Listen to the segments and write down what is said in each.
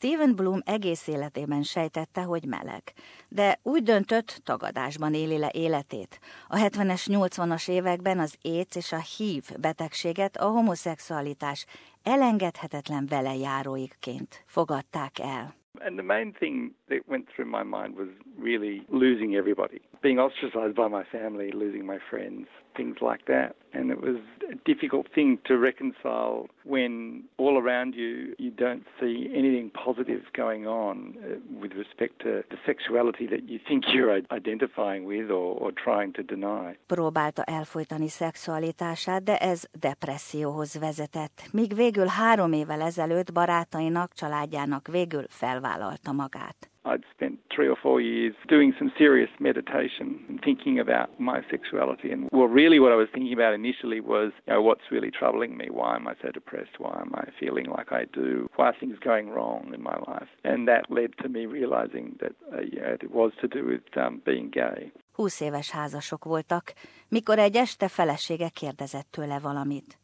Stephen Bloom egész életében sejtette, hogy meleg, de úgy döntött, tagadásban éli le életét. A 70-es, 80-as években az AIDS és a HIV betegséget a homoszexualitás elengedhetetlen velejáróikként fogadták el. And the main thing that went through my mind was really losing everybody, being ostracized by my family, losing my friends, things like that. And it was a difficult thing to reconcile when all around you you don't see anything positive going on uh, with respect to the sexuality that you think you're identifying with or, or trying to deny. Próbálta elfolytani szexualitását, de ez depresszióhoz vezetett, míg végül három évvel ezelőtt barátainak, családjának végül felvállalta magát. I'd spent three or four years doing some serious meditation and thinking about my sexuality. And well, really, what I was thinking about initially was, you know, what's really troubling me? Why am I so depressed? Why am I feeling like I do? Why are things going wrong in my life? And that led to me realizing that uh, it was to do with um, being gay. Húsz éves házasok voltak, mikor egy este felesége kérdezett tőle valamit.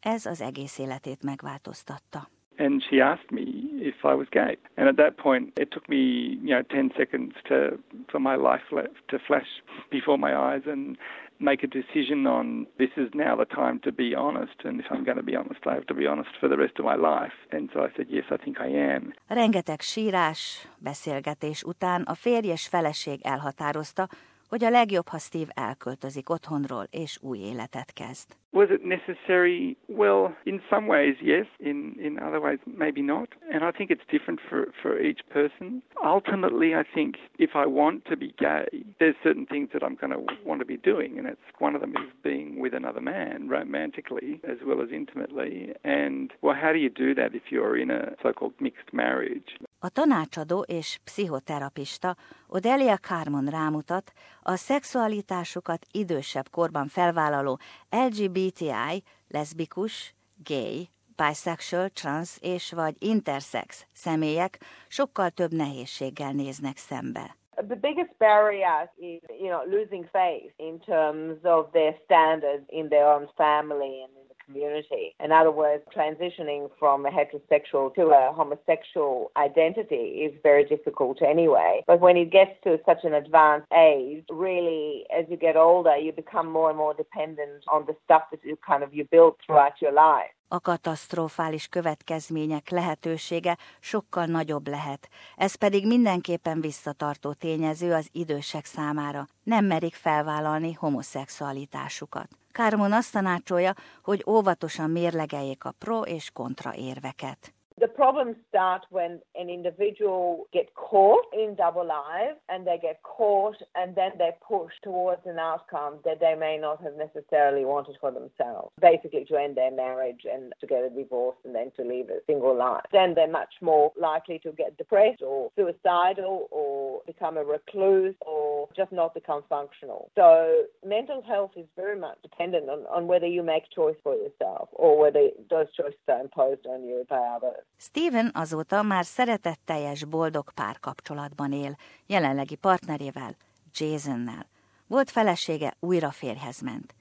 Ez az egész életét megváltoztatta. And she asked me if I was gay. And at that point, it took me, you know, 10 seconds to, for my life to flash before my eyes and make a decision on this is now the time to be honest. And if I'm going to be honest, I have to be honest for the rest of my life. And so I said, yes, I think I am. Rengeteg sírás, beszélgetés után a férjes feleség elhatározta, hogy a legjobb, ha Steve elköltözik otthonról és új életet kezd. Was it necessary? Well, in some ways, yes. In, in other ways, maybe not. And I think it's different for, for each person. Ultimately, I think if I want to be gay, there's certain things that I'm going to want to be doing. And it's one of them is being with another man romantically as well as intimately. And, well, how do you do that if you're in a so called mixed marriage? A tanácsadó és pszichoterapista Odelia Carmon rámutat, a szexualitásukat idősebb korban felvállaló LGBTI, leszbikus, gay, bisexual, trans és vagy intersex személyek sokkal több nehézséggel néznek szembe. The biggest barrier is, you know, losing faith in terms of their standards in their own family and community. In other words, transitioning from a heterosexual to a homosexual identity is very difficult anyway. But when it gets to such an advanced age, really, as you get older, you become more and more dependent on the stuff that you kind of you built throughout your life. a katasztrofális következmények lehetősége sokkal nagyobb lehet. Ez pedig mindenképpen visszatartó tényező az idősek számára. Nem merik felvállalni homoszexualitásukat. Kármon azt tanácsolja, hogy óvatosan mérlegeljék a pro és kontra érveket. The problems start when an individual gets caught in double lives and they get caught and then they push towards an outcome that they may not have necessarily wanted for themselves. Basically to end their marriage and to get a divorce and then to live a single life. Then they're much more likely to get depressed or suicidal or become a recluse or just not become functional. So mental health is very much dependent on, on whether you make choice for yourself or whether those choices are imposed on you by others. Steven azóta már szeretetteljes boldog párkapcsolatban él, jelenlegi partnerével, Jasonnel. Volt felesége újra férjhez ment.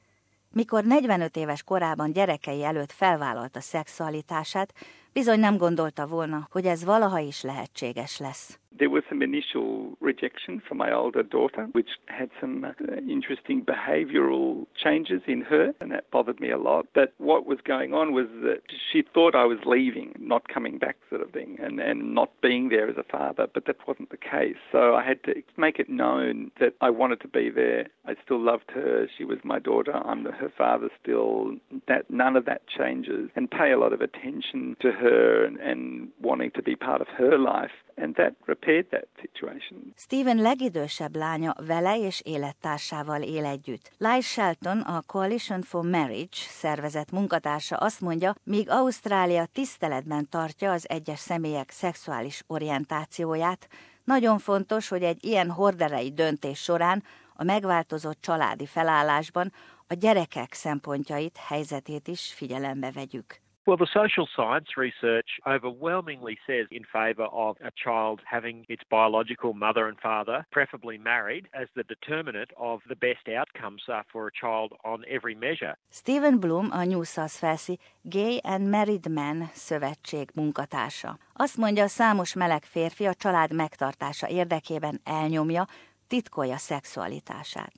Mikor 45 éves korában gyerekei előtt felvállalta szexualitását, bizony nem gondolta volna, hogy ez valaha is lehetséges lesz. There was some initial rejection from my older daughter, which had some uh, interesting behavioural changes in her, and that bothered me a lot. But what was going on was that she thought I was leaving, not coming back, sort of thing, and, and not being there as a father, but that wasn't the case. So I had to make it known that I wanted to be there. I still loved her. She was my daughter. I'm her father still. That none of that changes, and pay a lot of attention to her and, and wanting to be part of her life. And that repaired that situation. Steven legidősebb lánya vele és élettársával él együtt. Lai Shelton, a Coalition for Marriage szervezet munkatársa azt mondja, míg Ausztrália tiszteletben tartja az egyes személyek szexuális orientációját, nagyon fontos, hogy egy ilyen horderei döntés során a megváltozott családi felállásban a gyerekek szempontjait, helyzetét is figyelembe vegyük. Well, the social science research overwhelmingly says in favour of a child having its biological mother and father, preferably married, as the determinant of the best outcomes for a child on every measure. Stephen Bloom a New South Wales Gay and Married Men szövetség munkatársa. Azt mondja, számos meleg férfi a család megtartása érdekében elnyomja, titkolja szexualitását.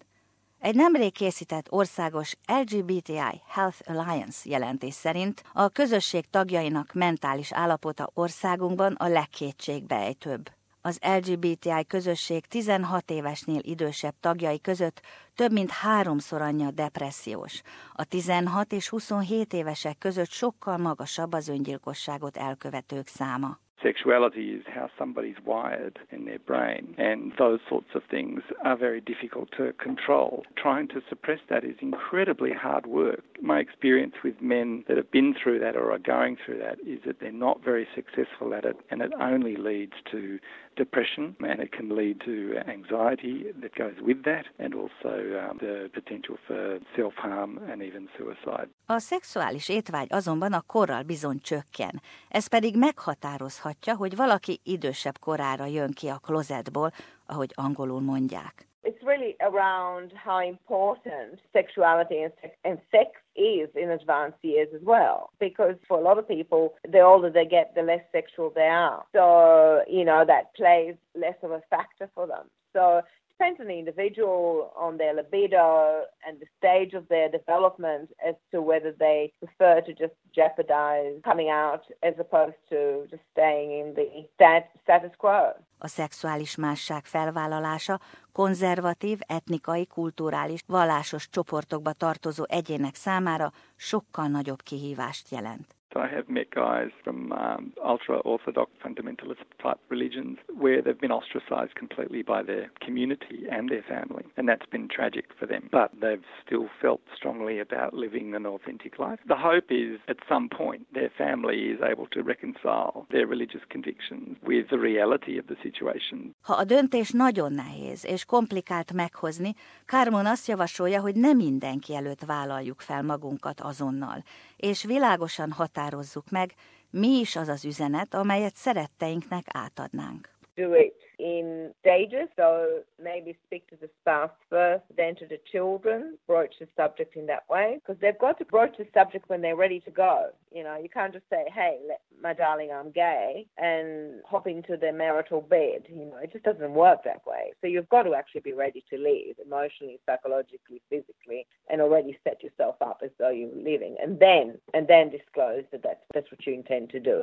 Egy nemrég készített országos LGBTI Health Alliance jelentés szerint a közösség tagjainak mentális állapota országunkban a legkétségbejtőbb. Az LGBTI közösség 16 évesnél idősebb tagjai között több mint háromszor annyi a depressziós. A 16 és 27 évesek között sokkal magasabb az öngyilkosságot elkövetők száma. Sexuality is how somebody's wired in their brain, and those sorts of things are very difficult to control. Trying to suppress that is incredibly hard work. My experience with men that have been through that or are going through that is that they're not very successful at it, and it only leads to depression and it can lead to anxiety that goes with that and also um, the potential for self-harm and even suicide. A szexuális étvágy azonban a korral bizony csökken. Ez pedig meghatározhatja, hogy valaki idősebb korára jön ki a klozetból, ahogy angolul mondják. It's really around how important sexuality and sex, and sex is in advanced years as well. Because for a lot of people, the older they get, the less sexual they are. So, you know, that plays less of a factor for them. So it depends on the individual, on their libido, and the stage of their development as to whether they prefer to just jeopardize coming out as opposed to just staying in the stat- status quo. A szexuális másság felvállalása konzervatív, etnikai, kulturális, vallásos csoportokba tartozó egyének számára sokkal nagyobb kihívást jelent. I have met guys from um, ultra orthodox fundamentalist type religions where they've been ostracized completely by their community and their family, and that's been tragic for them. But they've still felt strongly about living an authentic life. The hope is at some point their family is able to reconcile their religious convictions with the reality of the situation. Ha a döntés nagyon nehéz és komplikált meghozni, Carmon azt javasolja, hogy nem mindenki előtt vállaljuk fel magunkat azonnal, és világosan határozzuk meg, mi is az az üzenet, amelyet szeretteinknek átadnánk. Do it in stages. So maybe speak to the spouse first, then to the children, broach the subject in that way. Because they've got to broach the subject when they're ready to go. You know, you can't just say, hey, my darling, I'm gay, and hop into their marital bed. You know, it just doesn't work that way. So you've got to actually be ready to leave emotionally, psychologically, physically, and already set yourself up as though you're leaving. And then, and then disclose that that's, that's what you intend to do.